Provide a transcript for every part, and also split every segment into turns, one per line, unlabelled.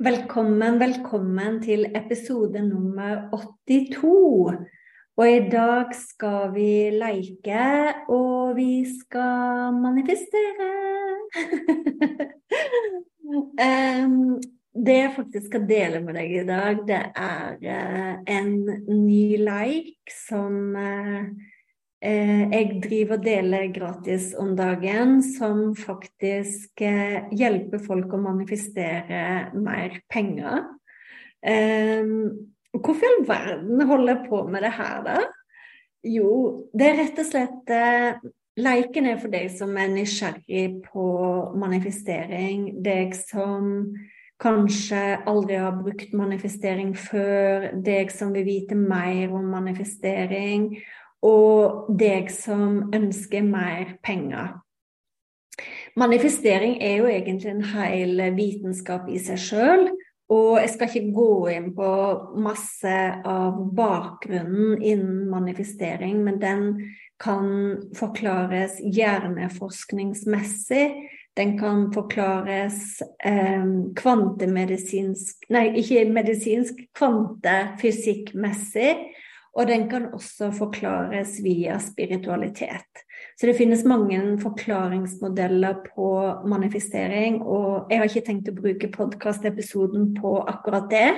Velkommen, velkommen til episode nummer 82. Og i dag skal vi leike, og vi skal manifestere. det jeg faktisk skal dele med deg i dag, det er eh, en ny leik som eh, jeg driver og deler gratis om dagen, som faktisk eh, hjelper folk å manifestere mer penger. Eh, hvorfor i all verden holder jeg på med det her, da? Jo, det er rett og slett Leiken er for deg som er nysgjerrig på manifestering. Deg som kanskje aldri har brukt manifestering før. Deg som vil vite mer om manifestering og deg som ønsker mer penger. Manifestering er jo egentlig en hel vitenskap i seg sjøl. Og jeg skal ikke gå inn på masse av bakgrunnen innen manifestering, men den kan forklares hjerneforskningsmessig. Den kan forklares eh, kvantemedisinsk Nei, ikke medisinsk, kvantefysikkmessig. Og den kan også forklares via spiritualitet. Så det finnes mange forklaringsmodeller på manifestering, og jeg har ikke tenkt å bruke podkastepisoden på akkurat det.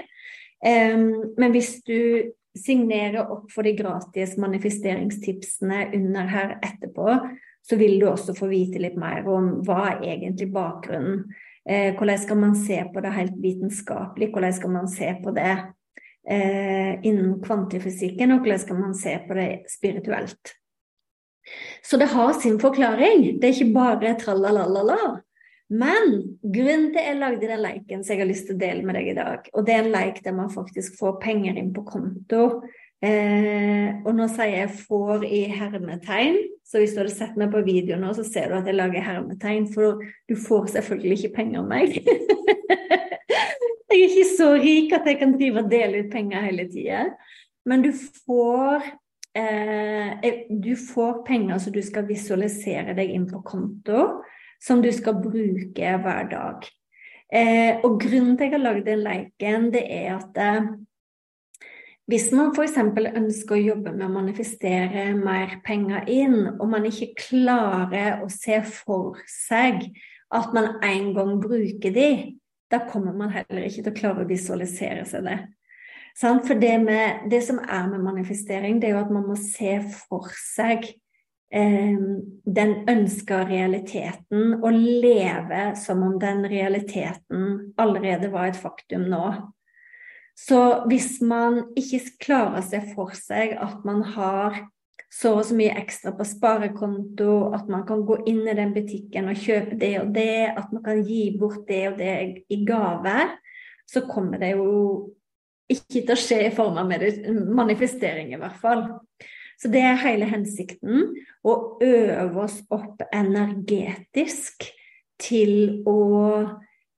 Men hvis du signerer opp for de gratis manifesteringstipsene under her etterpå, så vil du også få vite litt mer om hva er egentlig bakgrunnen. Eh, hvordan skal man se på det helt vitenskapelig? Hvordan skal man se på det eh, innen kvantefysikken, og hvordan skal man se på det spirituelt. Så det har sin forklaring. Det er ikke bare tralalala. Men grunnen til jeg lagde den leiken som jeg har lyst til å dele med deg i dag, og det er en leik der man faktisk får penger inn på konto. Eh, og nå sier jeg 'får' i hermetegn, så hvis du hadde sett meg på video nå, så ser du at jeg lager hermetegn, for du får selvfølgelig ikke penger av meg. Er ikke så rik at jeg kan drive og dele ut penger hele tida. Men du får, eh, du får penger så du skal visualisere deg inn på konto, som du skal bruke hver dag. Eh, og grunnen til at jeg har lagd den leken, det er at eh, hvis man f.eks. ønsker å jobbe med å manifestere mer penger inn, og man ikke klarer å se for seg at man en gang bruker de, da kommer man heller ikke til å klare å visualisere seg det. For det, med, det som er med manifestering, det er jo at man må se for seg eh, den ønska realiteten og leve som om den realiteten allerede var et faktum nå. Så hvis man ikke klarer å se for seg at man har så og så mye ekstra på sparekonto, at man kan gå inn i den butikken og kjøpe det og det, at man kan gi bort det og det i gave, så kommer det jo ikke til å skje i form av manifestering, i hvert fall. Så det er hele hensikten. Å øve oss opp energetisk til å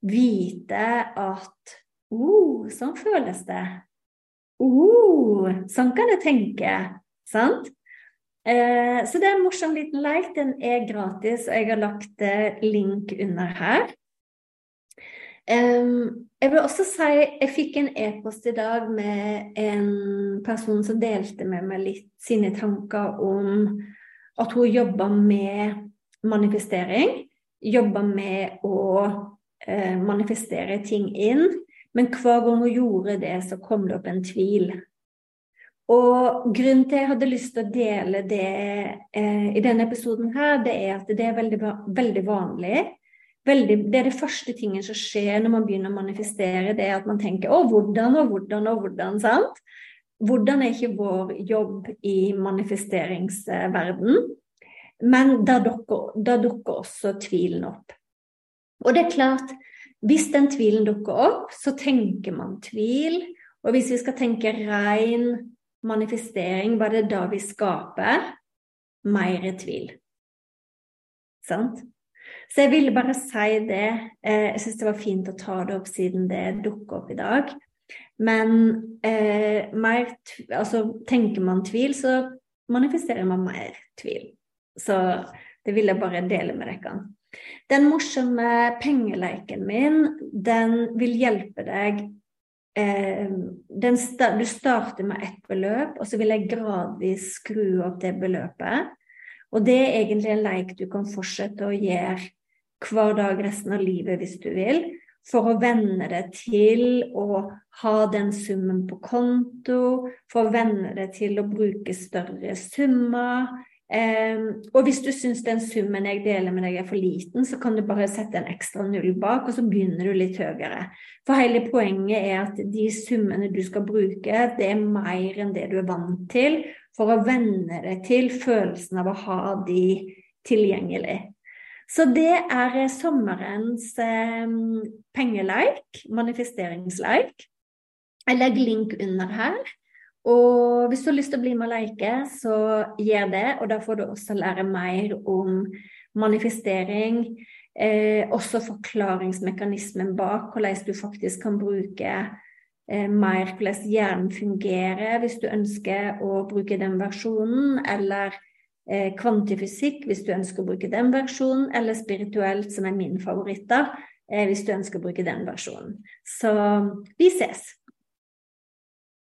vite at oh, sånn føles det. Oh, sånn kan jeg tenke. Sant? Eh, så det er en morsom liten leik. Den er gratis, og jeg har lagt link under her. Um, jeg vil også si jeg fikk en e-post i dag med en person som delte med meg litt sine tanker om at hun jobber med manifestering. Jobber med å uh, manifestere ting inn. Men hver gang hun gjorde det, så kom det opp en tvil. Og grunnen til jeg hadde lyst til å dele det eh, i denne episoden her, det er at det er veldig, veldig vanlig. Veldig, det er det første tingen som skjer når man begynner å manifestere, det er at man tenker å, hvordan og hvordan og hvordan, sant? Hvordan er ikke vår jobb i manifesteringsverden? Men da dukker, dukker også tvilen opp. Og det er klart, hvis den tvilen dukker opp, så tenker man tvil. Og hvis vi skal tenke rein manifestering, var det da vi skaper? Mer tvil. Sant? Så jeg ville bare si det. Eh, jeg syns det var fint å ta det opp siden det dukker opp i dag. Men eh, mer, altså, tenker man tvil, så manifesterer man mer tvil. Så det vil jeg bare dele med dere. Den morsomme pengeleiken min, den vil hjelpe deg eh, sta Du starter med ett beløp, og så vil jeg gradvis skru opp det beløpet. Og det er egentlig en leik du kan fortsette å gjøre hver dag resten av livet hvis du vil, for å venne deg til å ha den summen på konto, for å venne deg til å bruke større summer, Um, og hvis du syns den summen jeg deler med deg er for liten, så kan du bare sette en ekstra null bak, og så begynner du litt høyere. For hele poenget er at de summene du skal bruke, det er mer enn det du er vant til, for å venne deg til følelsen av å ha de tilgjengelig. Så det er sommerens um, pengeleik, manifesteringsleik. Jeg legger link under her. Og hvis du har lyst til å bli med og leke, så gjør det. Og da får du også lære mer om manifestering. Eh, også forklaringsmekanismen bak, hvordan du faktisk kan bruke eh, mer hvordan hjernen fungerer hvis du ønsker å bruke den versjonen, eller eh, kvantifysikk hvis du ønsker å bruke den versjonen, eller spirituelt, som er min favoritt, da, eh, hvis du ønsker å bruke den versjonen. Så vi ses!